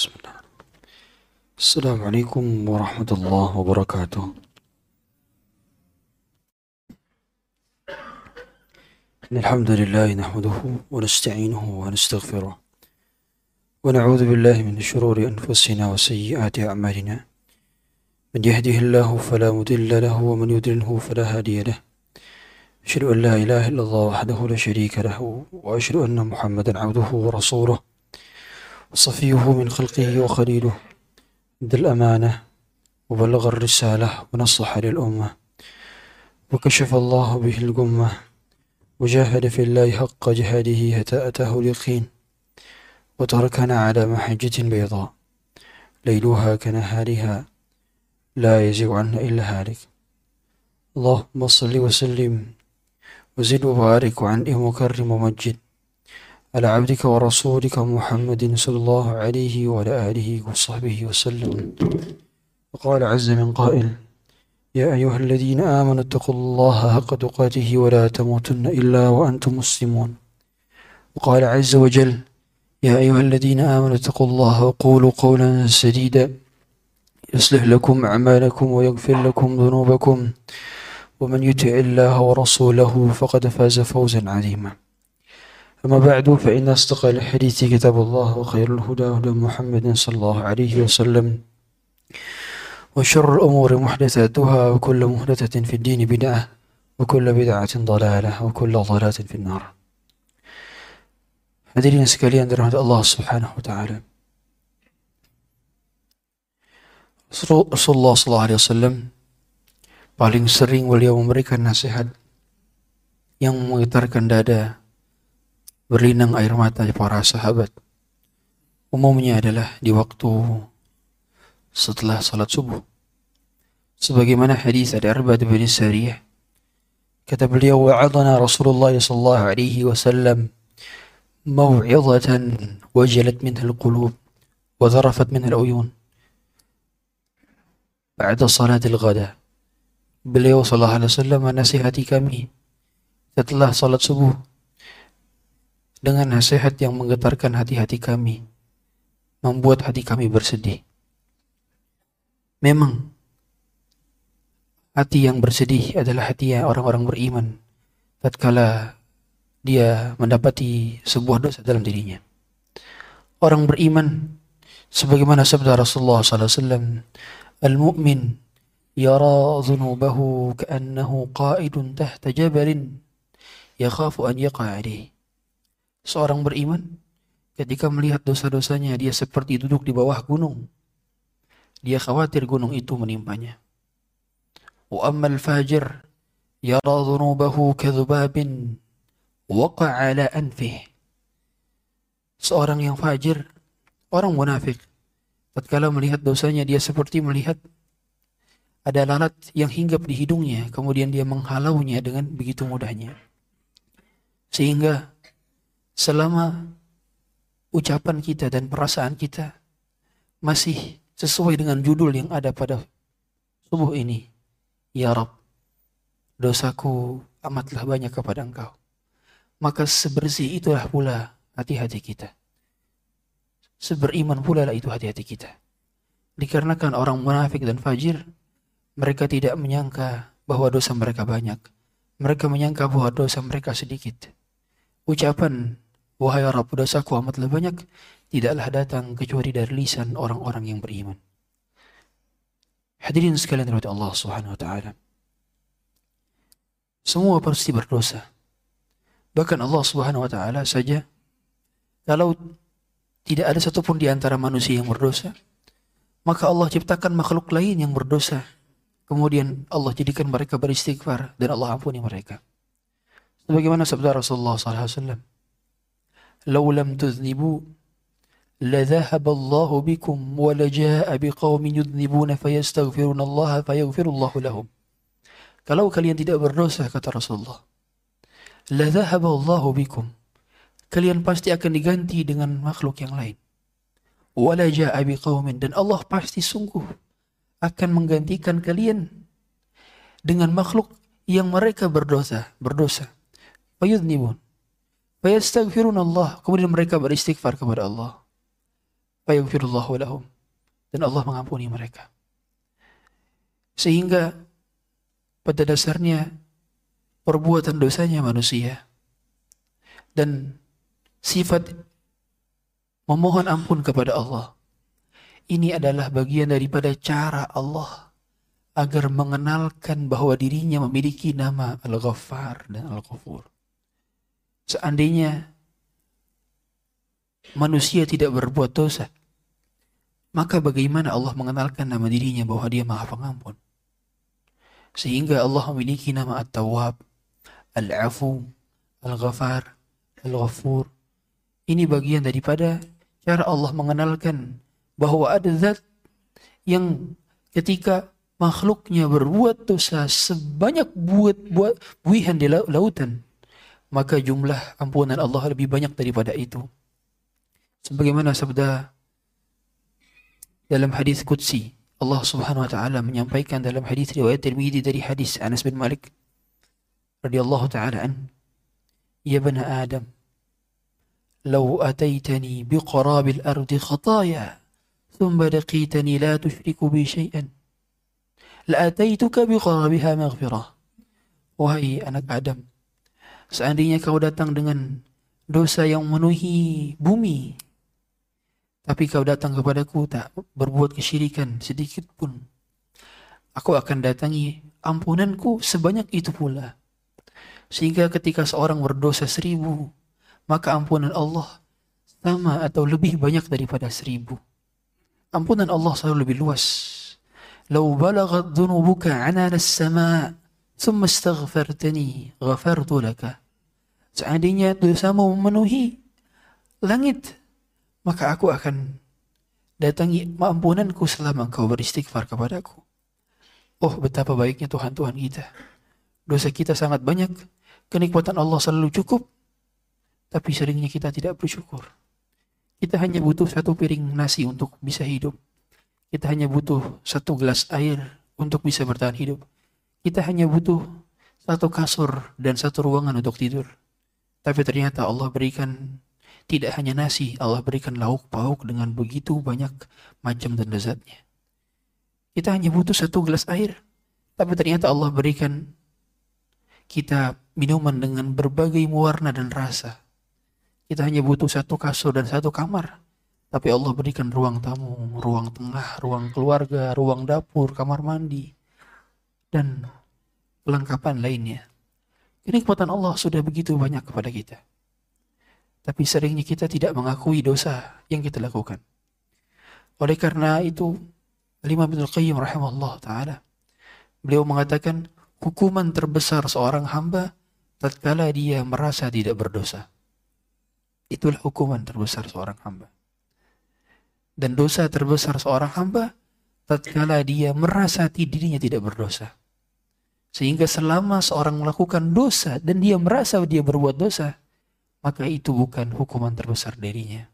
بسم الله السلام عليكم ورحمة الله وبركاته. إن الحمد لله نحمده ونستعينه ونستغفره ونعوذ بالله من شرور أنفسنا وسيئات أعمالنا. من يهده الله فلا مضل له ومن يضلله فلا هادي له. أشهد أن لا إله إلا الله وحده لا شريك له وأشهد أن محمدا عبده ورسوله. وصفيه من خلقه وخليله. أدى الأمانة وبلغ الرسالة ونصح للأمة. وكشف الله به الغمة وجاهد في الله حق جهاده حتى أتاه اليقين وتركنا على محجة بيضاء ليلها كنهارها لا يزيغ عنها إلا هالك. اللهم صل وسلم وزد وبارك وعنه وكرم ومجد. على عبدك ورسولك محمد صلى الله عليه وعلى آله وصحبه وسلم. وقال عز من قائل يا أيها الذين آمنوا اتقوا الله حق تقاته ولا تموتن إلا وأنتم مسلمون. وقال عز وجل يا أيها الذين آمنوا اتقوا الله وقولوا قولا سديدا. يصلح لكم أعمالكم ويغفر لكم ذنوبكم. ومن يطع الله ورسوله فقد فاز فوزا عظيما. أما بعد فإن أصدق الحديث كتاب الله وخير الهدى هدى محمد صلى الله عليه وسلم وشر الأمور محدثاتها وكل محدثة في الدين بدعة وكل بدعة ضلالة وكل ضلالة في النار. حديثنا سكاليا رحمة الله سبحانه وتعالى رسول الله صلى الله عليه وسلم paling sering beliau memberikan nasihat yang memutarkan dada berlinang air mata para sahabat. Umumnya adalah di waktu setelah salat subuh. Sebagaimana hadis dari Arbad bin Sariyah kata beliau wa'adana Rasulullah sallallahu alaihi wasallam mau'izatan wajalat minha al-qulub wa dharafat minha al-uyun ba'da salat al-ghada beliau sallallahu alaihi wasallam menasihati kami setelah salat subuh dengan nasihat yang menggetarkan hati-hati kami membuat hati kami bersedih memang hati yang bersedih adalah hati orang-orang beriman tatkala dia mendapati sebuah dosa dalam dirinya. Orang beriman sebagaimana sabda Rasulullah SAW, Al-mu'min yara dhunubahu ka'annahu qa'idun tahta jabalin yakhafu an yaqa Seorang beriman ketika melihat dosa-dosanya dia seperti duduk di bawah gunung. Dia khawatir gunung itu menimpanya. Wa ammal fajir yara dhunubahu kadhubabin waqa'a ala anfih. Seorang yang fajir, orang munafik, tatkala melihat dosanya dia seperti melihat ada lalat yang hinggap di hidungnya, kemudian dia menghalaunya dengan begitu mudahnya. Sehingga selama ucapan kita dan perasaan kita masih sesuai dengan judul yang ada pada subuh ini. Ya Rab, dosaku amatlah banyak kepada engkau maka sebersih itulah pula hati-hati kita. Seberiman pula lah itu hati-hati kita. Dikarenakan orang munafik dan fajir, mereka tidak menyangka bahwa dosa mereka banyak. Mereka menyangka bahwa dosa mereka sedikit. Ucapan, wahai Rabb dosaku amatlah banyak, tidaklah datang kecuali dari lisan orang-orang yang beriman. Hadirin sekalian dari Allah Subhanahu wa taala. Semua pasti berdosa. Bahkan Allah Subhanahu wa taala saja kalau tidak ada satupun di antara manusia yang berdosa, maka Allah ciptakan makhluk lain yang berdosa. Kemudian Allah jadikan mereka beristighfar dan Allah ampuni mereka. Sebagaimana sabda Rasulullah SAW, "Lau lam tuznibu لذهب الله بكم ولجاء بقوم يذنبون فيستغفرون الله فيغفر الله لهم." Kalau kalian tidak berdosa kata Rasulullah, لذهب الله بكم kalian pasti akan diganti dengan makhluk yang lain wala jaa biqaumin dan Allah pasti sungguh akan menggantikan kalian dengan makhluk yang mereka berdosa berdosa fayudnibun fayastaghfirun Allah kemudian mereka beristighfar kepada Allah. fayaghfirullahu lahum dan Allah mengampuni mereka. Sehingga pada dasarnya perbuatan dosanya manusia. Dan sifat memohon ampun kepada Allah. Ini adalah bagian daripada cara Allah agar mengenalkan bahwa dirinya memiliki nama Al-Ghaffar dan Al-Ghafur. Seandainya manusia tidak berbuat dosa, maka bagaimana Allah mengenalkan nama dirinya bahwa dia maha pengampun? Sehingga Allah memiliki nama At-Tawwab, Al-Afu, Al-Ghafar, Al-Ghafur. Ini bagian daripada cara Allah mengenalkan bahwa ada zat yang ketika makhluknya berbuat dosa sebanyak buat buat buihan di lautan maka jumlah ampunan Allah lebih banyak daripada itu sebagaimana sabda dalam hadis qudsi Allah Subhanahu wa taala menyampaikan dalam hadis riwayat Tirmizi dari hadis Anas bin Malik radhiyallahu taala an ya bani Adam لو أتيتني بقراب الأرض خطايا ثم لقيتني لا تشرك بي شيئا لأتيتك بقرابها مغفرة Wahai anak Adam, seandainya kau datang dengan dosa yang memenuhi bumi, tapi kau datang kepadaku tak berbuat kesyirikan sedikit pun, aku akan datangi ampunanku sebanyak itu pula. Sehingga ketika seorang berdosa seribu, maka ampunan Allah sama atau lebih banyak daripada seribu. Ampunan Allah selalu lebih luas. Lau balagat dhunubuka anana as-sama' thumma astaghfartani ghafartu laka. Seandainya dosamu memenuhi langit, maka aku akan datangi ampunanku selama engkau beristighfar kepadaku. Oh betapa baiknya Tuhan Tuhan kita. Dosa kita sangat banyak, kenikmatan Allah selalu cukup, tapi seringnya kita tidak bersyukur. Kita hanya butuh satu piring nasi untuk bisa hidup. Kita hanya butuh satu gelas air untuk bisa bertahan hidup. Kita hanya butuh satu kasur dan satu ruangan untuk tidur. Tapi ternyata Allah berikan tidak hanya nasi, Allah berikan lauk pauk dengan begitu banyak macam dan lezatnya. Kita hanya butuh satu gelas air, tapi ternyata Allah berikan kita minuman dengan berbagai warna dan rasa. Kita hanya butuh satu kasur dan satu kamar. Tapi Allah berikan ruang tamu, ruang tengah, ruang keluarga, ruang dapur, kamar mandi, dan kelengkapan lainnya. Kenikmatan Allah sudah begitu banyak kepada kita. Tapi seringnya kita tidak mengakui dosa yang kita lakukan. Oleh karena itu, Imam Ibn Qayyim rahimahullah ta'ala, beliau mengatakan, hukuman terbesar seorang hamba tatkala dia merasa tidak berdosa. Itulah hukuman terbesar seorang hamba. Dan dosa terbesar seorang hamba tatkala dia merasa dirinya tidak berdosa. Sehingga selama seorang melakukan dosa dan dia merasa dia berbuat dosa, maka itu bukan hukuman terbesar dirinya.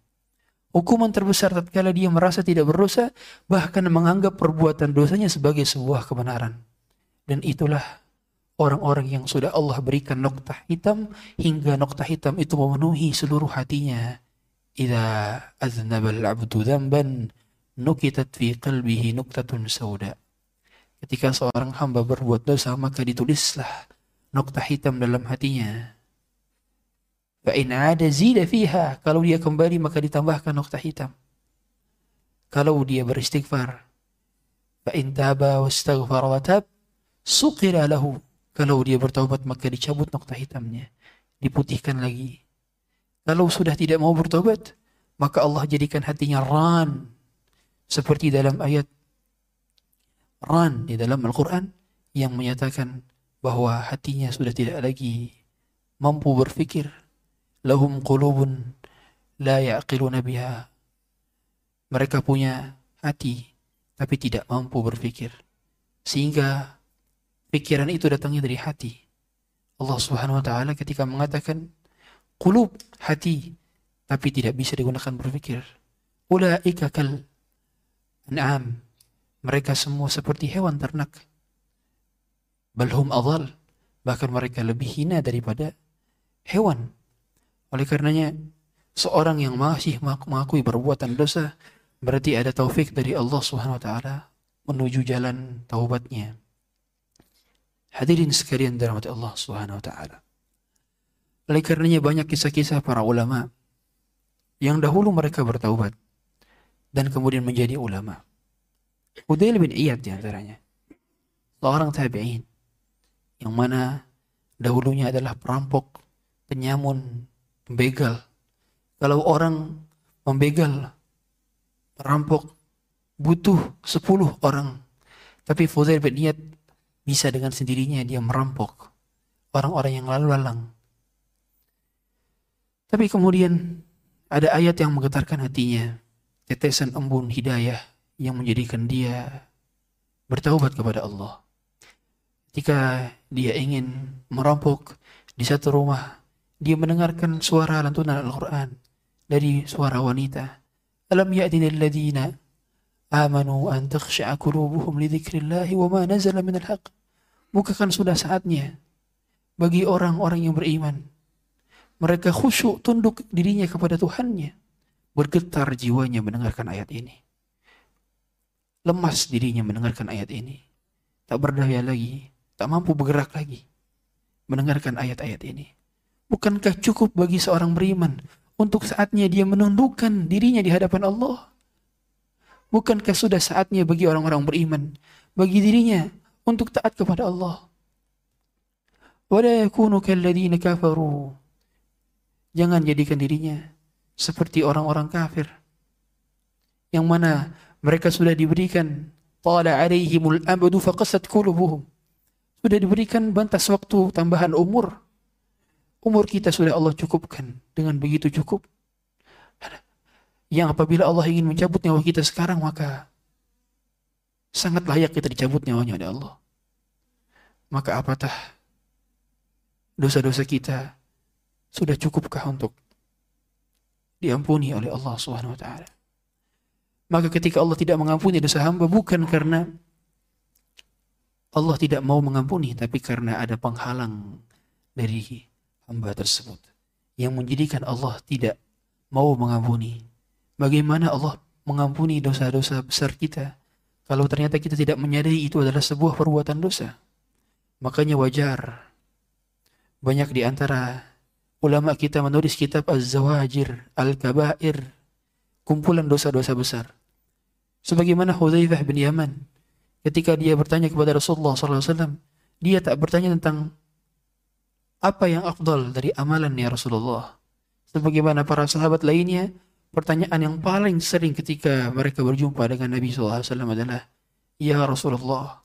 Hukuman terbesar tatkala dia merasa tidak berdosa, bahkan menganggap perbuatan dosanya sebagai sebuah kebenaran. Dan itulah orang-orang yang sudah Allah berikan noktah hitam hingga noktah hitam itu memenuhi seluruh hatinya. Idza aznaba al-'abdu dhanban nukitat fi qalbihi nuktatun sauda. Ketika seorang hamba berbuat dosa maka ditulislah noktah hitam dalam hatinya. Fa 'ada zida fiha, kalau dia kembali maka ditambahkan noktah hitam. Kalau dia beristighfar, fa in taba wastaghfara wa tab, suqira lahu kalau dia bertobat maka dicabut nokta hitamnya, diputihkan lagi. Kalau sudah tidak mau bertobat, maka Allah jadikan hatinya ran. Seperti dalam ayat ran di dalam Al-Quran yang menyatakan bahwa hatinya sudah tidak lagi mampu berfikir. Lahum qulubun la ya'qiluna biha. Mereka punya hati tapi tidak mampu berfikir. Sehingga pikiran itu datangnya dari hati. Allah Subhanahu wa taala ketika mengatakan qulub hati tapi tidak bisa digunakan berpikir. Ulaika kal an'am. Mereka semua seperti hewan ternak. Balhum adhal. Bahkan mereka lebih hina daripada hewan. Oleh karenanya seorang yang masih mengakui perbuatan dosa berarti ada taufik dari Allah Subhanahu wa taala menuju jalan taubatnya. Hadirin sekalian dirahmati Allah Subhanahu wa taala. Oleh karenanya banyak kisah-kisah para ulama yang dahulu mereka bertaubat dan kemudian menjadi ulama. Udail bin Iyad di antaranya. Seorang tabi'in yang mana dahulunya adalah perampok, penyamun, pembegal. Kalau orang membegal, merampok, butuh sepuluh orang. Tapi Fudail bin Iyad bisa dengan sendirinya dia merampok orang-orang yang lalu lalang. Tapi kemudian ada ayat yang menggetarkan hatinya, tetesan embun hidayah yang menjadikan dia bertaubat kepada Allah. Ketika dia ingin merampok di satu rumah, dia mendengarkan suara lantunan Al-Quran dari suara wanita. Alam ya'dini alladhina amanu an takhsha'a qulubuhum li dzikrillahi wa ma nazala minal haqq. Bukakan sudah saatnya bagi orang-orang yang beriman. Mereka khusyuk tunduk dirinya kepada Tuhannya. Bergetar jiwanya mendengarkan ayat ini. Lemas dirinya mendengarkan ayat ini. Tak berdaya lagi. Tak mampu bergerak lagi. Mendengarkan ayat-ayat ini. Bukankah cukup bagi seorang beriman untuk saatnya dia menundukkan dirinya di hadapan Allah? Bukankah sudah saatnya bagi orang-orang beriman, bagi dirinya untuk taat kepada Allah? Wala yakunu kalladzina kafaru. Jangan jadikan dirinya seperti orang-orang kafir yang mana mereka sudah diberikan tala alaihimul abadu faqasat qulubuhum. Sudah diberikan batas waktu tambahan umur. Umur kita sudah Allah cukupkan. Dengan begitu cukup yang apabila Allah ingin mencabut nyawa kita sekarang maka sangat layak kita dicabut nyawanya oleh Allah. Maka apatah dosa-dosa kita sudah cukupkah untuk diampuni oleh Allah Subhanahu wa taala. Maka ketika Allah tidak mengampuni dosa hamba bukan karena Allah tidak mau mengampuni tapi karena ada penghalang dari hamba tersebut yang menjadikan Allah tidak mau mengampuni. Bagaimana Allah mengampuni dosa-dosa besar kita kalau ternyata kita tidak menyadari itu adalah sebuah perbuatan dosa? Makanya wajar banyak di antara ulama kita menulis kitab Az-Zawajir Al-Kabair kumpulan dosa-dosa besar sebagaimana Hudzaifah bin Yaman ketika dia bertanya kepada Rasulullah SAW dia tak bertanya tentang apa yang afdal dari amalan ya Rasulullah sebagaimana para sahabat lainnya pertanyaan yang paling sering ketika mereka berjumpa dengan Nabi SAW adalah Ya Rasulullah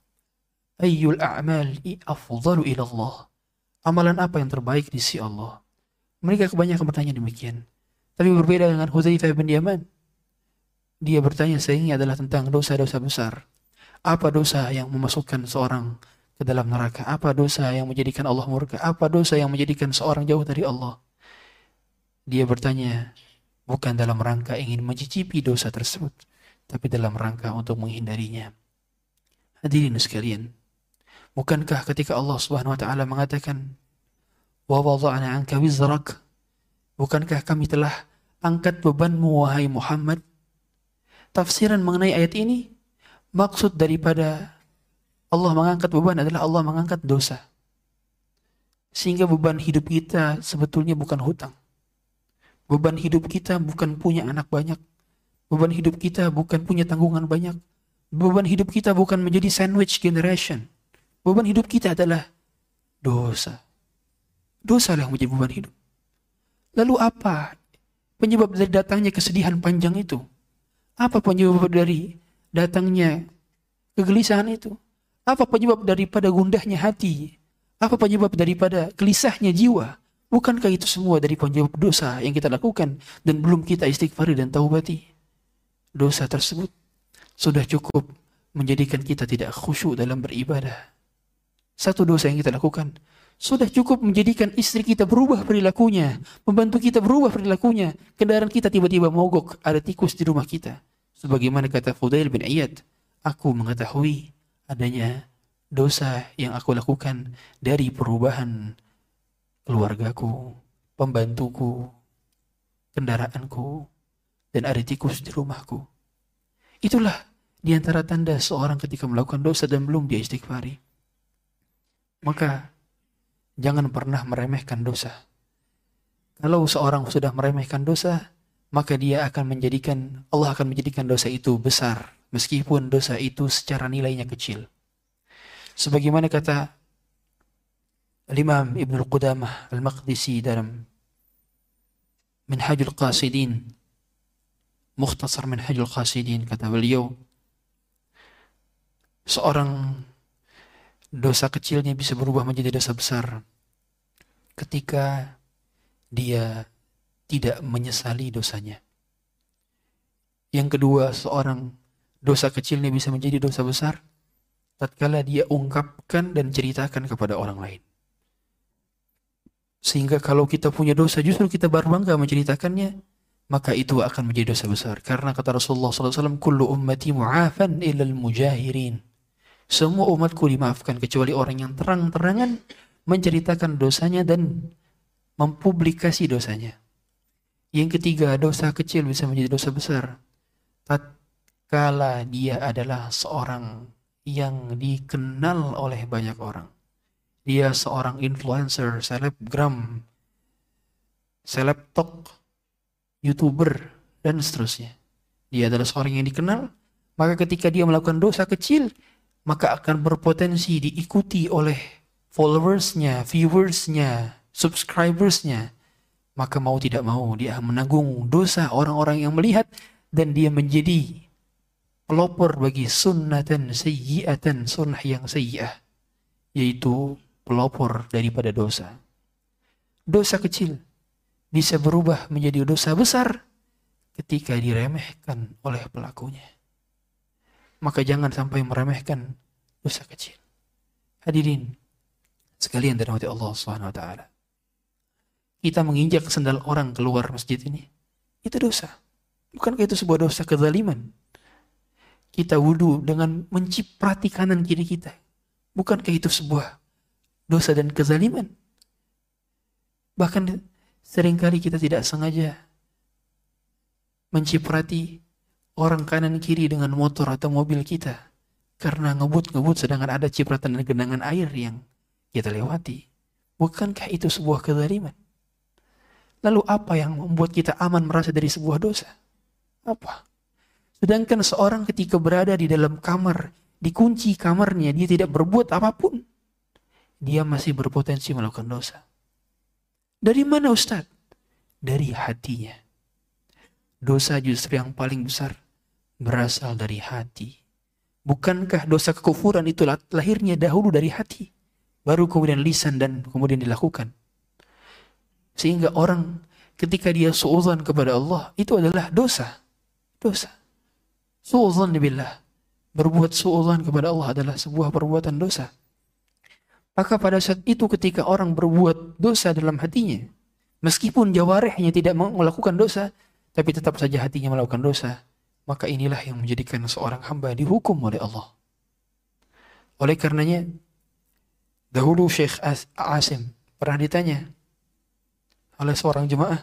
ayyul a'mal afdalu ila Allah amalan apa yang terbaik di sisi Allah mereka kebanyakan bertanya demikian. Tapi berbeda dengan Hudzaifah bin Yaman. Dia bertanya sehingga adalah tentang dosa-dosa besar. Apa dosa yang memasukkan seorang ke dalam neraka? Apa dosa yang menjadikan Allah murka? Apa dosa yang menjadikan seorang jauh dari Allah? Dia bertanya bukan dalam rangka ingin mencicipi dosa tersebut, tapi dalam rangka untuk menghindarinya. Hadirin sekalian, bukankah ketika Allah Subhanahu wa taala mengatakan wa wada'na anka wizrak bukankah kami telah angkat bebanmu wahai Muhammad tafsiran mengenai ayat ini maksud daripada Allah mengangkat beban adalah Allah mengangkat dosa. Sehingga beban hidup kita sebetulnya bukan hutang. Beban hidup kita bukan punya anak banyak. Beban hidup kita bukan punya tanggungan banyak. Beban hidup kita bukan menjadi sandwich generation. Beban hidup kita adalah dosa. Dosa yang menjadi beban hidup. Lalu apa penyebab dari datangnya kesedihan panjang itu? Apa penyebab dari datangnya kegelisahan itu? Apa penyebab daripada gundahnya hati? Apa penyebab daripada gelisahnya jiwa? Bukankah itu semua dari penyebab dosa yang kita lakukan dan belum kita istighfari dan taubati? Dosa tersebut sudah cukup menjadikan kita tidak khusyuk dalam beribadah. Satu dosa yang kita lakukan sudah cukup menjadikan istri kita berubah perilakunya, membantu kita berubah perilakunya. Kendaraan kita tiba-tiba mogok, ada tikus di rumah kita. Sebagaimana kata Fudail bin Iyad, aku mengetahui adanya dosa yang aku lakukan dari perubahan keluargaku, pembantuku, kendaraanku, dan ada tikus di rumahku. Itulah di antara tanda seorang ketika melakukan dosa dan belum dia istighfari. Maka jangan pernah meremehkan dosa. Kalau seorang sudah meremehkan dosa, maka dia akan menjadikan Allah akan menjadikan dosa itu besar meskipun dosa itu secara nilainya kecil. Sebagaimana kata Imam Ibn Qudamah Al-Maqdisi dalam Minhajul Qasidin Mukhtasar Minhajul Qasidin kata beliau seorang dosa kecilnya bisa berubah menjadi dosa besar ketika dia tidak menyesali dosanya. Yang kedua, seorang dosa kecilnya bisa menjadi dosa besar tatkala dia ungkapkan dan ceritakan kepada orang lain. Sehingga kalau kita punya dosa justru kita baru bangga menceritakannya, maka itu akan menjadi dosa besar. Karena kata Rasulullah SAW, Kullu ummati mu'afan ilal mujahirin. Semua umatku dimaafkan kecuali orang yang terang-terangan menceritakan dosanya dan mempublikasi dosanya. Yang ketiga, dosa kecil bisa menjadi dosa besar. Tatkala dia adalah seorang yang dikenal oleh banyak orang dia seorang influencer, selebgram, selebtok, youtuber, dan seterusnya. Dia adalah seorang yang dikenal, maka ketika dia melakukan dosa kecil, maka akan berpotensi diikuti oleh followersnya, viewersnya, subscribersnya. Maka mau tidak mau dia menanggung dosa orang-orang yang melihat dan dia menjadi pelopor bagi sunnatan sayyi'atan sunnah yang sayyi'ah yaitu pelopor daripada dosa. Dosa kecil bisa berubah menjadi dosa besar ketika diremehkan oleh pelakunya. Maka jangan sampai meremehkan dosa kecil. Hadirin sekalian dari Allah Subhanahu wa taala. Kita menginjak sendal orang keluar masjid ini. Itu dosa. Bukankah itu sebuah dosa kezaliman? Kita wudhu dengan menciprati kanan kiri kita. Bukankah itu sebuah dosa dan kezaliman. Bahkan sering kali kita tidak sengaja menciprati orang kanan kiri dengan motor atau mobil kita karena ngebut-ngebut sedangkan ada cipratan dan genangan air yang kita lewati. Bukankah itu sebuah kezaliman? Lalu apa yang membuat kita aman merasa dari sebuah dosa? Apa? Sedangkan seorang ketika berada di dalam kamar, dikunci kamarnya, dia tidak berbuat apa pun dia masih berpotensi melakukan dosa. Dari mana Ustaz? Dari hatinya. Dosa justru yang paling besar berasal dari hati. Bukankah dosa kekufuran itu lahirnya dahulu dari hati? Baru kemudian lisan dan kemudian dilakukan. Sehingga orang ketika dia suudzon kepada Allah, itu adalah dosa. Dosa. Suudzon billah. Berbuat suudzon kepada Allah adalah sebuah perbuatan dosa. Maka pada saat itu ketika orang berbuat dosa dalam hatinya, meskipun jawarehnya tidak melakukan dosa, tapi tetap saja hatinya melakukan dosa, maka inilah yang menjadikan seorang hamba dihukum oleh Allah. Oleh karenanya, dahulu Syekh Asim pernah ditanya oleh seorang jemaah,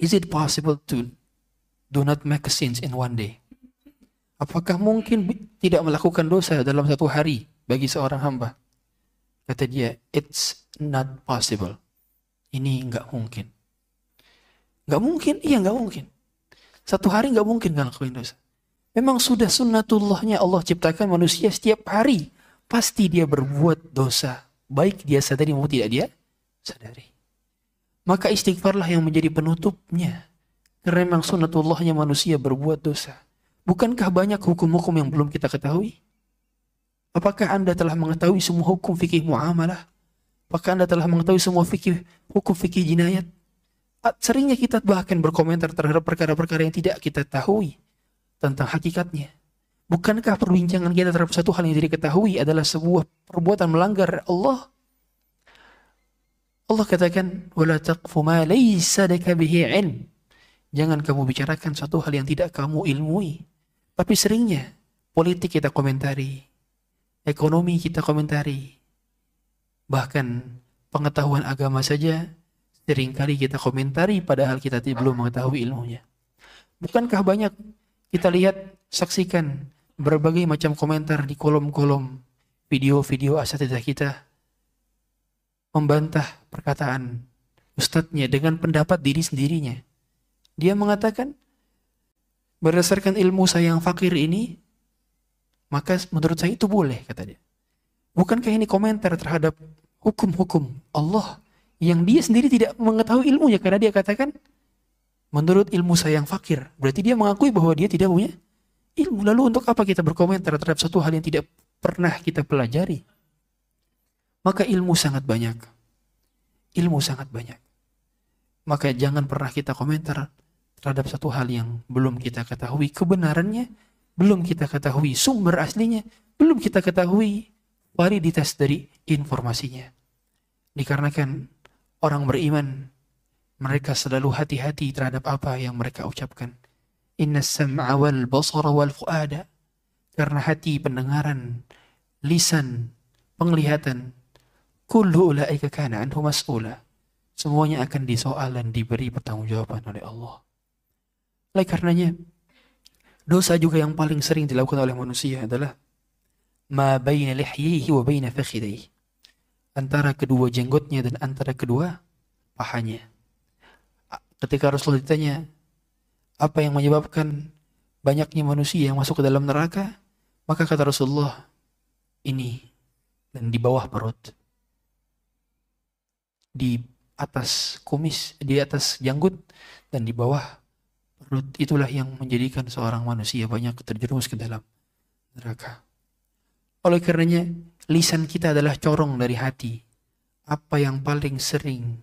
Is it possible to do not make sins in one day? Apakah mungkin tidak melakukan dosa dalam satu hari bagi seorang hamba? Kata dia, it's not possible. Ini nggak mungkin. Nggak mungkin? Iya nggak mungkin. Satu hari nggak mungkin nggak lakuin dosa. Memang sudah sunnatullahnya Allah ciptakan manusia setiap hari. Pasti dia berbuat dosa. Baik dia sadari maupun tidak dia sadari. Maka istighfarlah yang menjadi penutupnya. Karena memang sunnatullahnya manusia berbuat dosa. Bukankah banyak hukum-hukum yang belum kita ketahui? Apakah Anda telah mengetahui semua hukum fikih muamalah? Apakah Anda telah mengetahui semua fikih hukum fikih jinayat? Seringnya kita bahkan berkomentar terhadap perkara-perkara yang tidak kita tahu tentang hakikatnya. Bukankah perbincangan kita terhadap satu hal yang tidak ketahui adalah sebuah perbuatan melanggar Allah? Allah katakan, "Wala taqfu ma laysa laka bihi ilm." Jangan kamu bicarakan suatu hal yang tidak kamu ilmui. Tapi seringnya politik kita komentari, ekonomi kita komentari. Bahkan pengetahuan agama saja sering kali kita komentari padahal kita belum mengetahui ilmunya. Bukankah banyak Kita lihat, saksikan berbagai macam komentar di kolom-kolom video-video asatidah kita membantah perkataan ustadznya dengan pendapat diri sendirinya. Dia mengatakan, berdasarkan ilmu saya yang fakir ini, maka menurut saya itu boleh, kata dia. Bukankah ini komentar terhadap hukum-hukum Allah yang dia sendiri tidak mengetahui ilmunya karena dia katakan menurut ilmu saya yang fakir. Berarti dia mengakui bahwa dia tidak punya ilmu. Lalu untuk apa kita berkomentar terhadap satu hal yang tidak pernah kita pelajari? Maka ilmu sangat banyak. Ilmu sangat banyak. Maka jangan pernah kita komentar terhadap satu hal yang belum kita ketahui kebenarannya, belum kita ketahui sumber aslinya, belum kita ketahui validitas dari informasinya. Dikarenakan orang beriman mereka selalu hati-hati terhadap apa yang mereka ucapkan. Inna sam'a wal basara wal fuada. Karena hati pendengaran, lisan, penglihatan, kullu ulaika kana anhu mas'ula. Semuanya akan disoal dan diberi pertanggungjawaban oleh Allah. Oleh karenanya, dosa juga yang paling sering dilakukan oleh manusia adalah ma baina lihyihi wa baina fakhidaihi. Antara kedua jenggotnya dan antara kedua pahanya. Ketika Rasulullah ditanya, apa yang menyebabkan banyaknya manusia yang masuk ke dalam neraka? Maka kata Rasulullah, ini dan di bawah perut. Di atas kumis, di atas janggut, dan di bawah perut. Itulah yang menjadikan seorang manusia banyak terjerumus ke dalam neraka. Oleh karenanya, lisan kita adalah corong dari hati. Apa yang paling sering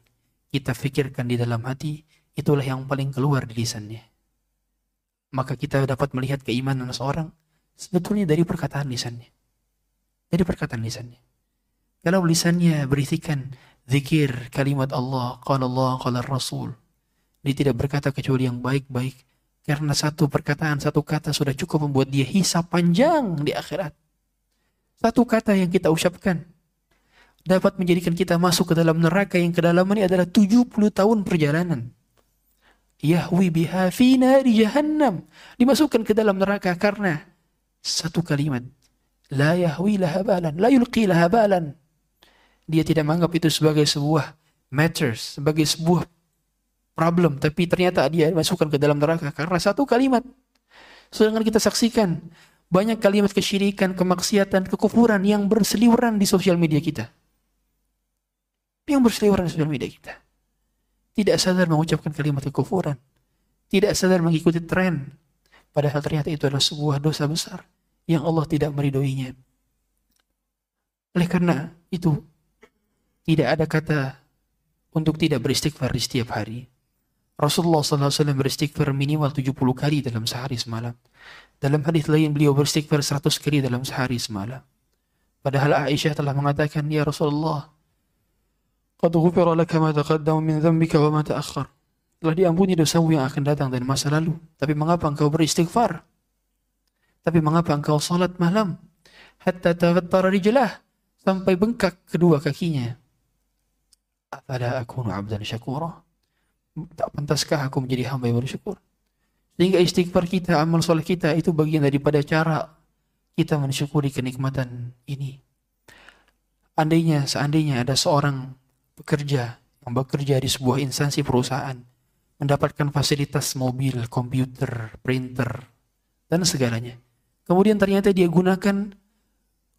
kita pikirkan di dalam hati, itulah yang paling keluar di lisannya. Maka kita dapat melihat keimanan seorang sebetulnya dari perkataan lisannya. Dari perkataan lisannya. Kalau lisannya berisikan zikir kalimat Allah, qala Allah, qala Rasul. Dia tidak berkata kecuali yang baik-baik. Karena satu perkataan, satu kata sudah cukup membuat dia hisap panjang di akhirat satu kata yang kita ucapkan dapat menjadikan kita masuk ke dalam neraka yang kedalamannya adalah 70 tahun perjalanan. Yahwi biha fi nari jahannam. Dimasukkan ke dalam neraka karena satu kalimat. La yahwi laha balan, la yulqi laha balan. Dia tidak menganggap itu sebagai sebuah matters, sebagai sebuah problem, tapi ternyata dia masukkan ke dalam neraka karena satu kalimat. Sedangkan kita saksikan banyak kalimat kesyirikan, kemaksiatan, kekufuran yang berseliweran di sosial media kita. Yang berseliweran di sosial media kita. Tidak sadar mengucapkan kalimat kekufuran. Tidak sadar mengikuti tren. Padahal ternyata itu adalah sebuah dosa besar yang Allah tidak meridoinya. Oleh karena itu, tidak ada kata untuk tidak beristighfar di setiap hari. Rasulullah SAW beristighfar minimal 70 kali dalam sehari semalam. Dalam hadis lain beliau beristighfar 100 kali dalam sehari semalam. Padahal Aisyah telah mengatakan, Ya Rasulullah, Qad ghufira laka ma taqaddama min dhanbika wa ma. Telah diampuni dosamu yang akan datang dan masa lalu. Tapi mengapa engkau beristighfar? Tapi mengapa engkau salat malam? Hatta taghattara rijlah. Sampai bengkak kedua kakinya. Afala akunu abdan syakura? Tak pantaskah aku menjadi hamba yang bersyukur? Sehingga istighfar kita, amal soleh kita itu bagian daripada cara kita mensyukuri kenikmatan ini. Andainya, seandainya ada seorang pekerja yang bekerja di sebuah instansi perusahaan, mendapatkan fasilitas mobil, komputer, printer, dan segalanya. Kemudian ternyata dia gunakan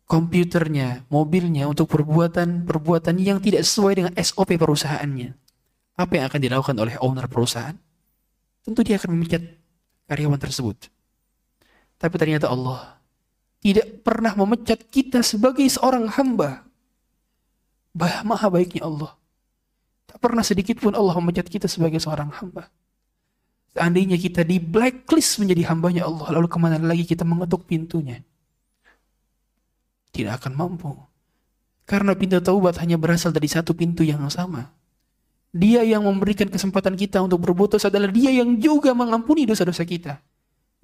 komputernya, mobilnya untuk perbuatan-perbuatan yang tidak sesuai dengan SOP perusahaannya. Apa yang akan dilakukan oleh owner perusahaan? Tentu dia akan memecat karyawan tersebut. Tapi ternyata Allah tidak pernah memecat kita sebagai seorang hamba. Bah, maha baiknya Allah. Tak pernah sedikit pun Allah memecat kita sebagai seorang hamba. Seandainya kita di blacklist menjadi hambanya Allah, lalu ke mana lagi kita mengetuk pintunya? Tidak akan mampu. Karena pintu taubat hanya berasal dari satu pintu yang sama. Dia yang memberikan kesempatan kita untuk berbuat dosa adalah dia yang juga mengampuni dosa-dosa kita.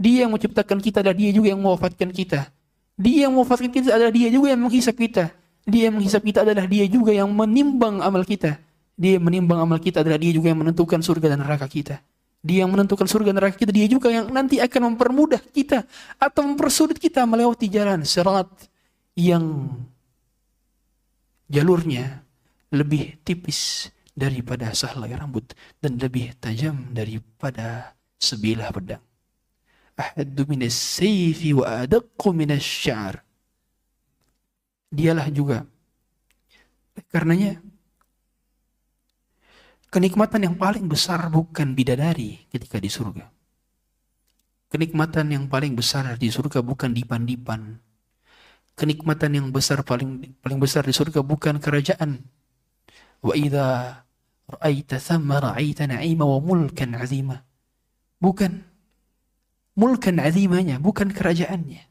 Dia yang menciptakan kita adalah dia juga yang mewafatkan kita. Dia yang mewafatkan kita adalah dia juga yang menghisap kita. Dia yang menghisap kita adalah dia juga yang menimbang amal kita. Dia yang menimbang amal kita adalah dia juga yang menentukan surga dan neraka kita. Dia yang menentukan surga neraka kita, dia juga yang nanti akan mempermudah kita atau mempersulit kita melewati jalan serat yang jalurnya lebih tipis daripada sehelai rambut dan lebih tajam daripada sebilah pedang. Ahaddu minas sayfi wa adaqqu minas syar. Dialah juga. Karenanya Kenikmatan yang paling besar bukan bidadari ketika di surga. Kenikmatan yang paling besar di surga bukan dipan-dipan. Kenikmatan yang besar paling paling besar di surga bukan kerajaan. Wa idza ra'aita thamma ra'aita na'ima wa mulkan 'azima. Bukan mulkan 'azimanya, bukan kerajaannya.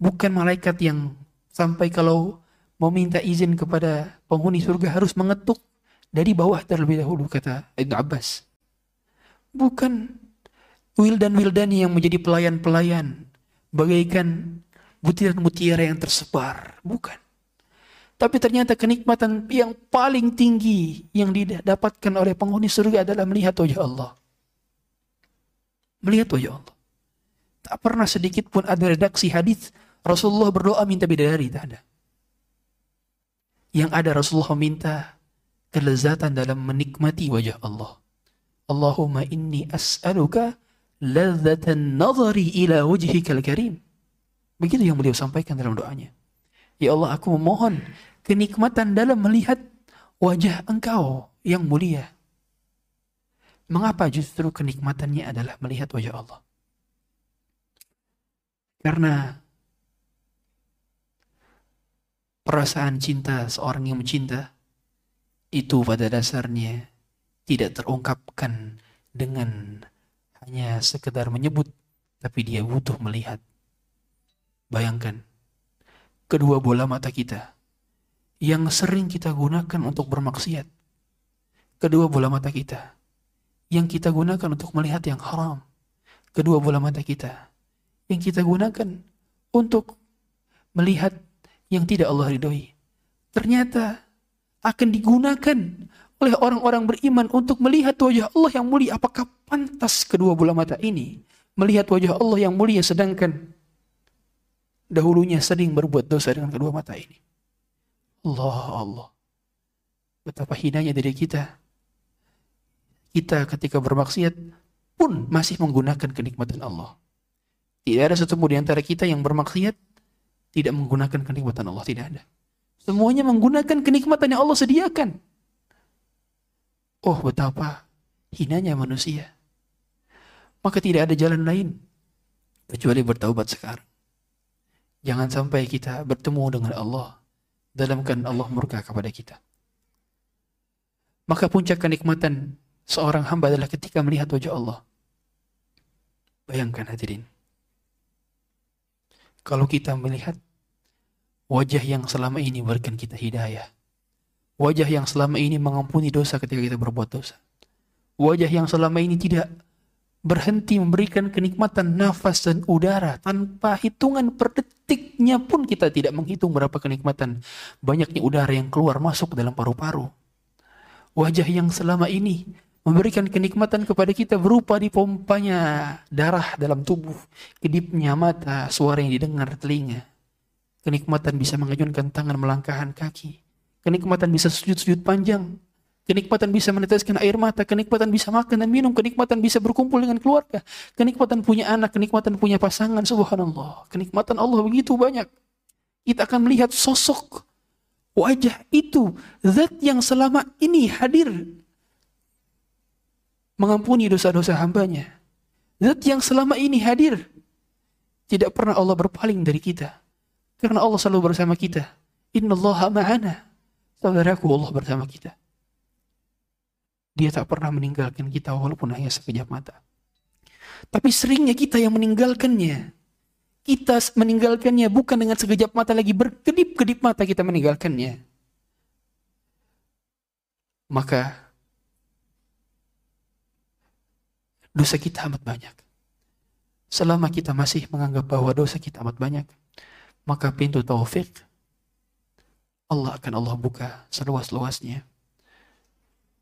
Bukan malaikat yang sampai kalau mau minta izin kepada penghuni surga harus mengetuk dari bawah terlebih dahulu kata Ibn Abbas. Bukan wildan-wildani yang menjadi pelayan-pelayan bagaikan butiran-mutiara yang tersebar, bukan. Tapi ternyata kenikmatan yang paling tinggi yang didapatkan oleh penghuni surga adalah melihat wajah Allah. Melihat wajah Allah. Tak pernah sedikit pun ada redaksi hadis Rasulullah berdoa minta bidadari, tak ada. Yang ada Rasulullah minta kelezatan dalam menikmati wajah Allah. Allahumma inni as'aluka ladzatan nazari ila wajhikal karim. Begitu yang beliau sampaikan dalam doanya. Ya Allah, aku memohon kenikmatan dalam melihat wajah engkau yang mulia. Mengapa justru kenikmatannya adalah melihat wajah Allah? Karena perasaan cinta seorang yang mencinta itu pada dasarnya tidak terungkapkan dengan hanya sekedar menyebut, tapi dia butuh melihat. Bayangkan, kedua bola mata kita yang sering kita gunakan untuk bermaksiat, kedua bola mata kita yang kita gunakan untuk melihat yang haram, kedua bola mata kita yang kita gunakan untuk melihat yang tidak Allah ridhoi. Ternyata akan digunakan oleh orang-orang beriman untuk melihat wajah Allah yang mulia. Apakah pantas kedua bola mata ini melihat wajah Allah yang mulia sedangkan dahulunya sering berbuat dosa dengan kedua mata ini? Allah Allah. Betapa hinanya dari kita. Kita ketika bermaksiat pun masih menggunakan kenikmatan Allah. Tidak ada satu di antara kita yang bermaksiat tidak menggunakan kenikmatan Allah. Tidak ada. Semuanya menggunakan kenikmatan yang Allah sediakan. Oh betapa hinanya manusia. Maka tidak ada jalan lain kecuali bertaubat sekarang. Jangan sampai kita bertemu dengan Allah dalam keadaan Allah murka kepada kita. Maka puncak kenikmatan seorang hamba adalah ketika melihat wajah Allah. Bayangkan hadirin. Kalau kita melihat Wajah yang selama ini memberikan kita hidayah. Wajah yang selama ini mengampuni dosa ketika kita berbuat dosa. Wajah yang selama ini tidak berhenti memberikan kenikmatan nafas dan udara tanpa hitungan per detiknya pun kita tidak menghitung berapa kenikmatan banyaknya udara yang keluar masuk dalam paru-paru. Wajah yang selama ini memberikan kenikmatan kepada kita berupa dipompanya darah dalam tubuh, kedipnya mata, suara yang didengar telinga, Kenikmatan bisa mengajunkan tangan melangkahkan kaki. Kenikmatan bisa sujud-sujud panjang. Kenikmatan bisa meneteskan air mata. Kenikmatan bisa makan dan minum. Kenikmatan bisa berkumpul dengan keluarga. Kenikmatan punya anak. Kenikmatan punya pasangan. Subhanallah. Kenikmatan Allah begitu banyak. Kita akan melihat sosok wajah itu. Zat yang selama ini hadir. Mengampuni dosa-dosa hambanya. Zat yang selama ini hadir. Tidak pernah Allah berpaling dari kita. Karena Allah selalu bersama kita. Inna Allah ma'ana. Saudaraku Allah bersama kita. Dia tak pernah meninggalkan kita walaupun hanya sekejap mata. Tapi seringnya kita yang meninggalkannya. Kita meninggalkannya bukan dengan sekejap mata lagi. Berkedip-kedip mata kita meninggalkannya. Maka dosa kita amat banyak. Selama kita masih menganggap bahwa dosa kita amat banyak, maka pintu taufik Allah akan Allah buka seluas-luasnya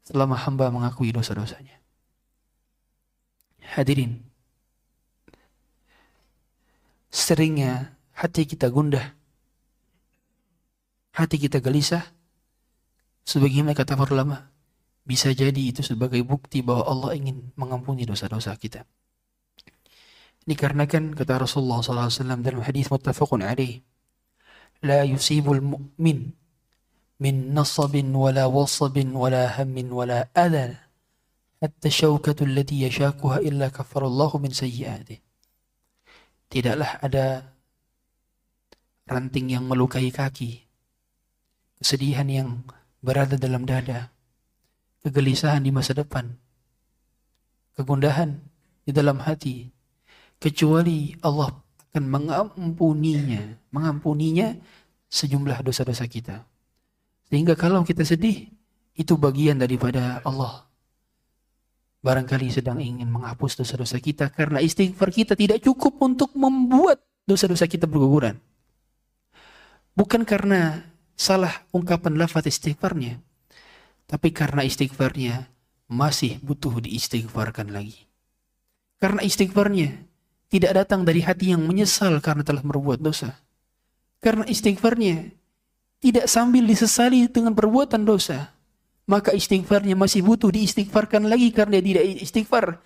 selama hamba mengakui dosa-dosanya. Hadirin, seringnya hati kita gundah, hati kita gelisah, sebagaimana kata para ulama, bisa jadi itu sebagai bukti bahwa Allah ingin mengampuni dosa-dosa kita. Ini karena kan kata Rasulullah SAW dalam hadis muttafaqun alaih, لا يصيب المؤمن من نصب ولا وصب ولا هم ولا أذى حتى الشوكة التي يشاكها إلا كفر الله من سيئاته Tidaklah ada ranting yang melukai kaki, kesedihan yang berada dalam dada, kegelisahan di masa depan, kegundahan di dalam hati, kecuali Allah akan mengampuninya, mengampuninya sejumlah dosa-dosa kita. Sehingga kalau kita sedih, itu bagian daripada Allah barangkali sedang ingin menghapus dosa-dosa kita karena istighfar kita tidak cukup untuk membuat dosa-dosa kita berguguran. Bukan karena salah ungkapan lafaz istighfarnya, tapi karena istighfarnya masih butuh diistighfarkan lagi. Karena istighfarnya tidak datang dari hati yang menyesal karena telah berbuat dosa. Karena istighfarnya tidak sambil disesali dengan perbuatan dosa, maka istighfarnya masih butuh diistighfarkan lagi karena tidak istighfar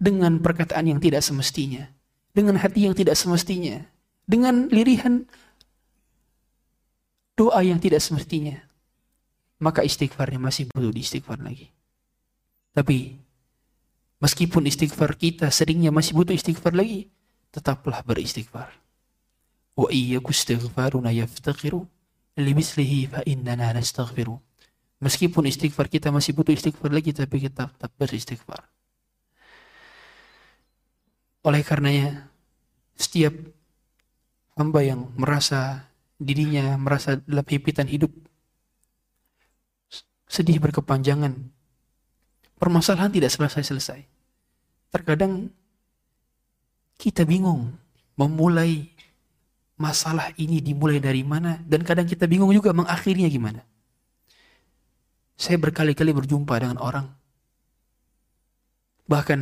dengan perkataan yang tidak semestinya, dengan hati yang tidak semestinya, dengan lirihan doa yang tidak semestinya. Maka istighfarnya masih butuh diistighfar lagi. Tapi meskipun istighfar kita seringnya masih butuh istighfar lagi, tetaplah beristighfar. Wa iyyaku istighfaruna yaftaqiru limislihi fa innana nastaghfiru. Meskipun istighfar kita masih butuh istighfar lagi, tapi kita tetap beristighfar. Oleh karenanya, setiap hamba yang merasa dirinya merasa dalam himpitan hidup sedih berkepanjangan, permasalahan tidak selesai-selesai. Terkadang kita bingung memulai masalah ini dimulai dari mana dan kadang kita bingung juga mengakhirinya gimana. Saya berkali-kali berjumpa dengan orang. Bahkan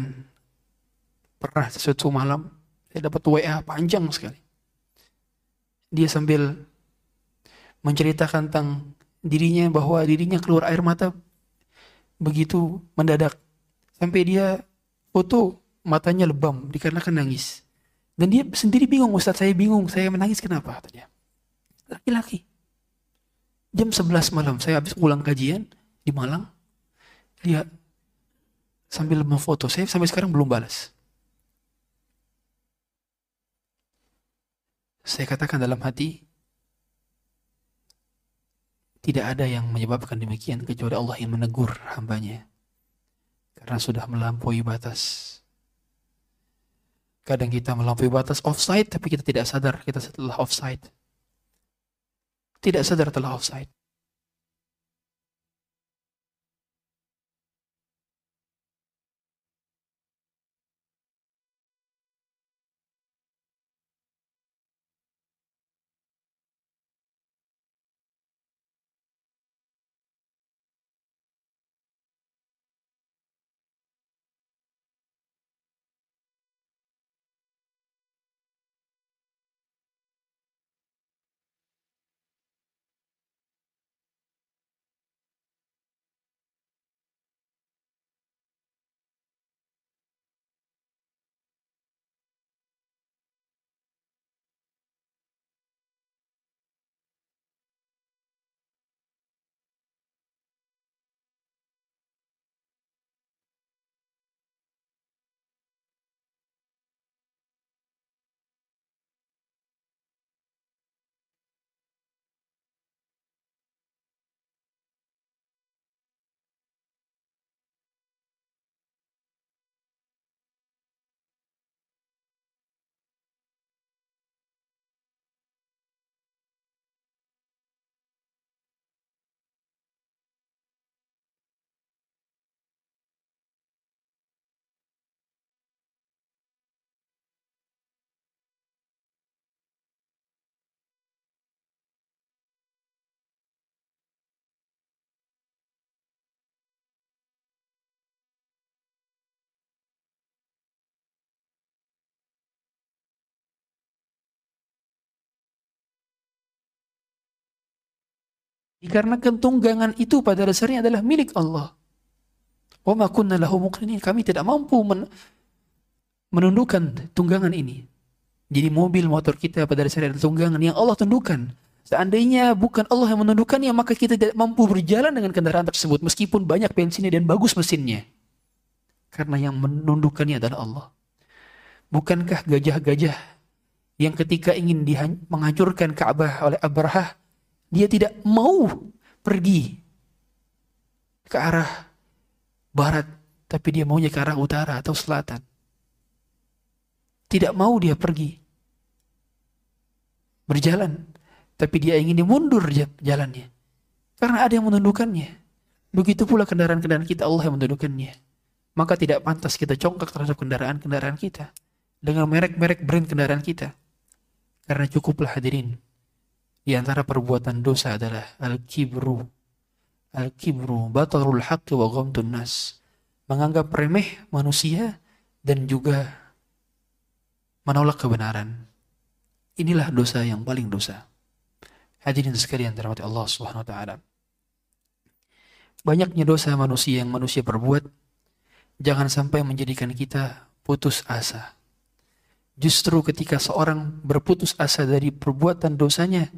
pernah sesuatu malam saya dapat WA panjang sekali. Dia sambil menceritakan tentang dirinya bahwa dirinya keluar air mata begitu mendadak. Sampai dia foto matanya lebam dikarenakan nangis. Dan dia sendiri bingung, Ustaz saya bingung, saya menangis kenapa? Laki-laki. Jam 11 malam, saya habis pulang kajian, di Malang, dia sambil memfoto. Saya sampai sekarang belum balas. Saya katakan dalam hati, tidak ada yang menyebabkan demikian kecuali Allah yang menegur hambanya. Karena sudah melampaui batas. Kadang kita melampaui batas offside, tapi kita tidak sadar kita setelah offside. Tidak sadar telah offside. Dikarenakan tunggangan itu pada dasarnya adalah milik Allah. Wa ma kunna lahu muqrinin. Kami tidak mampu men menundukkan tunggangan ini. Jadi mobil motor kita pada dasarnya adalah tunggangan yang Allah tundukkan. Seandainya bukan Allah yang menundukkannya, maka kita tidak mampu berjalan dengan kendaraan tersebut meskipun banyak bensinnya dan bagus mesinnya. Karena yang menundukkannya adalah Allah. Bukankah gajah-gajah yang ketika ingin menghancurkan Ka'bah oleh Abraha, dia tidak mau pergi ke arah barat, tapi dia maunya ke arah utara atau selatan. Tidak mau dia pergi berjalan, tapi dia ingin dimundur jalannya. Karena ada yang menundukkannya. Begitu pula kendaraan-kendaraan kita Allah yang menundukkannya. Maka tidak pantas kita congkak terhadap kendaraan-kendaraan kita dengan merek-merek brand kendaraan kita. Karena cukuplah hadirin. Di antara perbuatan dosa adalah al-kibru. Al-kibru batarul haqqi wa ghamtun nas. Menganggap remeh manusia dan juga menolak kebenaran. Inilah dosa yang paling dosa. Hadirin sekalian dirahmati Allah Subhanahu wa taala. Banyaknya dosa manusia yang manusia perbuat jangan sampai menjadikan kita putus asa. Justru ketika seorang berputus asa dari perbuatan dosanya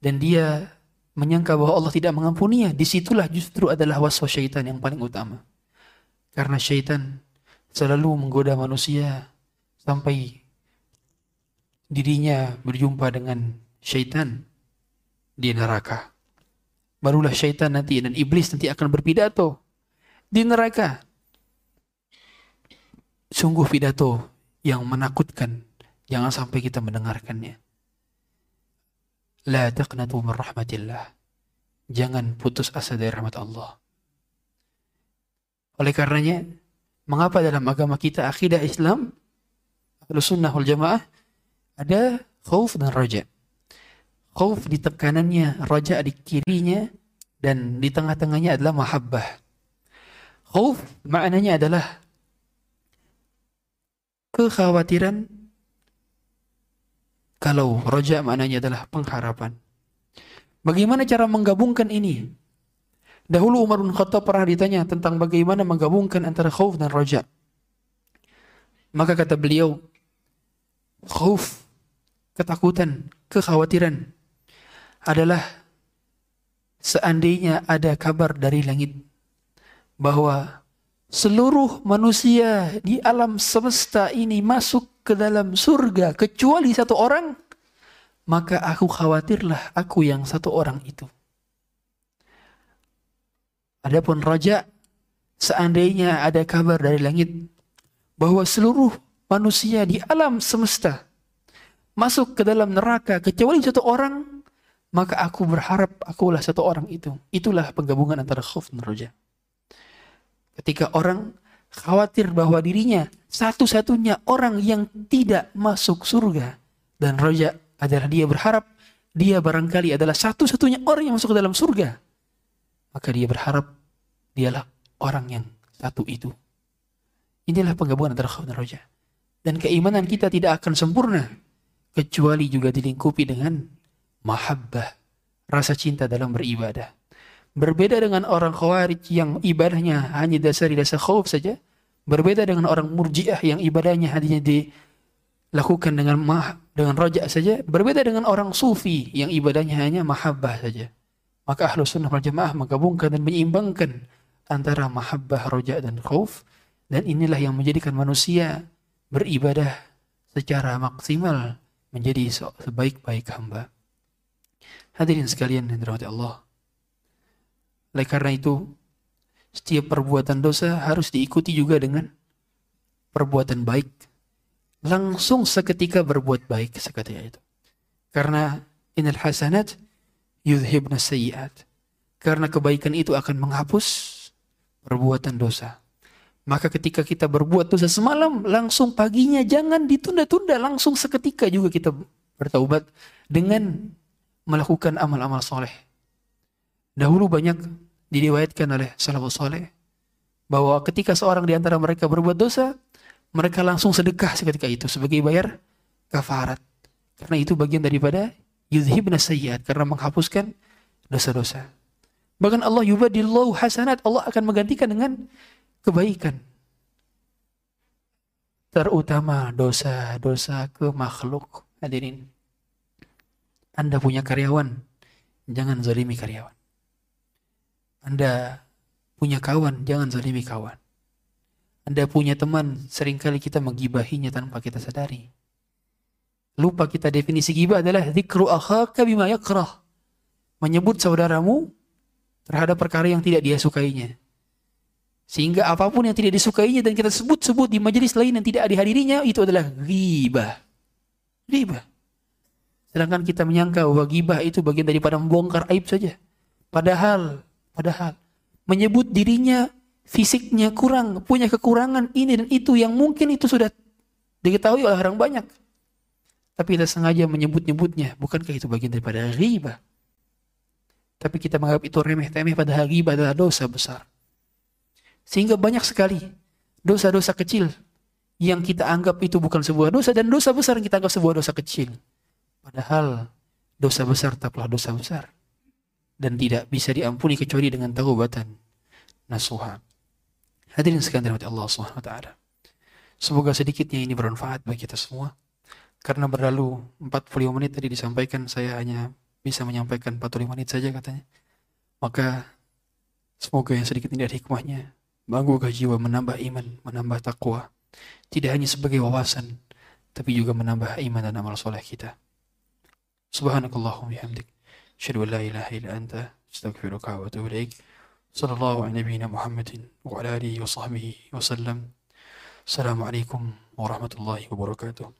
dan dia menyangka bahwa Allah tidak mengampuninya, di situlah justru adalah waswas syaitan yang paling utama. Karena syaitan selalu menggoda manusia sampai dirinya berjumpa dengan syaitan di neraka. Barulah syaitan nanti dan iblis nanti akan berpidato di neraka. Sungguh pidato yang menakutkan. Jangan sampai kita mendengarkannya. La taqnatu min rahmatillah. Jangan putus asa dari rahmat Allah. Oleh karenanya, mengapa dalam agama kita akidah Islam, Sunnah wal Jamaah, ada khauf dan raja. Khauf di tekanannya, raja di kirinya, dan di tengah-tengahnya adalah mahabbah. Khauf maknanya adalah kekhawatiran kalau roja maknanya adalah pengharapan. Bagaimana cara menggabungkan ini? Dahulu Umar bin Khattab pernah ditanya tentang bagaimana menggabungkan antara khauf dan roja. Maka kata beliau, khauf, ketakutan, kekhawatiran adalah seandainya ada kabar dari langit bahwa seluruh manusia di alam semesta ini masuk ke dalam surga kecuali satu orang, maka aku khawatirlah aku yang satu orang itu. Adapun raja, seandainya ada kabar dari langit bahwa seluruh manusia di alam semesta masuk ke dalam neraka kecuali satu orang, maka aku berharap akulah satu orang itu. Itulah penggabungan antara khauf dan raja. Ketika orang khawatir bahwa dirinya satu-satunya orang yang tidak masuk surga. Dan roja adalah dia berharap dia barangkali adalah satu-satunya orang yang masuk ke dalam surga. Maka dia berharap dialah orang yang satu itu. Inilah penggabungan antara khauf dan roja. Dan keimanan kita tidak akan sempurna kecuali juga dilingkupi dengan mahabbah, rasa cinta dalam beribadah. Berbeda dengan orang khawarij yang ibadahnya hanya dasari dasar khauf saja. Berbeda dengan orang murjiah yang ibadahnya hanya dilakukan dengan mah dengan rojak saja. Berbeda dengan orang sufi yang ibadahnya hanya mahabbah saja. Maka ahlu sunnah wal jamaah menggabungkan dan menyeimbangkan antara mahabbah, rojak dan khauf. Dan inilah yang menjadikan manusia beribadah secara maksimal menjadi sebaik-baik hamba. Hadirin sekalian yang dirahmati Allah. Oleh karena itu, setiap perbuatan dosa harus diikuti juga dengan perbuatan baik. Langsung seketika berbuat baik seketika itu. Karena inal hasanat yudhibna sayyiat. Karena kebaikan itu akan menghapus perbuatan dosa. Maka ketika kita berbuat dosa semalam, langsung paginya jangan ditunda-tunda, langsung seketika juga kita bertaubat dengan melakukan amal-amal soleh Dahulu banyak diriwayatkan oleh salafus soleh bahwa ketika seorang di antara mereka berbuat dosa, mereka langsung sedekah seketika itu sebagai bayar kafarat. Karena itu bagian daripada yudhibna sayyiat karena menghapuskan dosa-dosa. Bahkan Allah yubadillahu hasanat, Allah akan menggantikan dengan kebaikan. Terutama dosa-dosa ke makhluk. Hadirin. Anda punya karyawan, jangan zalimi karyawan. Anda punya kawan, jangan zalimi kawan. Anda punya teman, sering kali kita menggibahinya tanpa kita sadari. Lupa kita definisi gibah adalah zikru akhaka bima yakrah. Menyebut saudaramu terhadap perkara yang tidak dia sukainya. Sehingga apa pun yang tidak disukainya dan kita sebut-sebut di majelis lain yang tidak dihadirinya itu adalah ghibah. Ghibah. Sedangkan kita menyangka bahwa ghibah itu bagian daripada membongkar aib saja. Padahal, padahal menyebut dirinya fisiknya kurang, punya kekurangan ini dan itu yang mungkin itu sudah diketahui oleh orang banyak. Tapi kita sengaja menyebut-nyebutnya, bukankah itu bagian daripada ghibah? Tapi kita menganggap itu remeh-temeh padahal ghibah adalah dosa besar. Sehingga banyak sekali dosa-dosa kecil yang kita anggap itu bukan sebuah dosa dan dosa besar yang kita anggap sebuah dosa kecil. Padahal dosa besar tetaplah dosa besar dan tidak bisa diampuni kecuali dengan taubatan nasuha. Hadirin sekalian dirahmati Allah Subhanahu wa taala. Semoga sedikitnya ini bermanfaat bagi kita semua. Karena berlalu 45 menit tadi disampaikan saya hanya bisa menyampaikan 45 menit saja katanya. Maka semoga yang sedikit ini ada hikmahnya. Menggugah jiwa, menambah iman, menambah takwa. Tidak hanya sebagai wawasan, tapi juga menambah iman dan amal soleh kita. Subhanakallahumma bihamdik. أشهد أن لا إله إلا أنت أستغفرك وأتوب إليك. صلى الله على نبينا محمد وعلى آله وصحبه وسلم. السلام عليكم ورحمة الله وبركاته.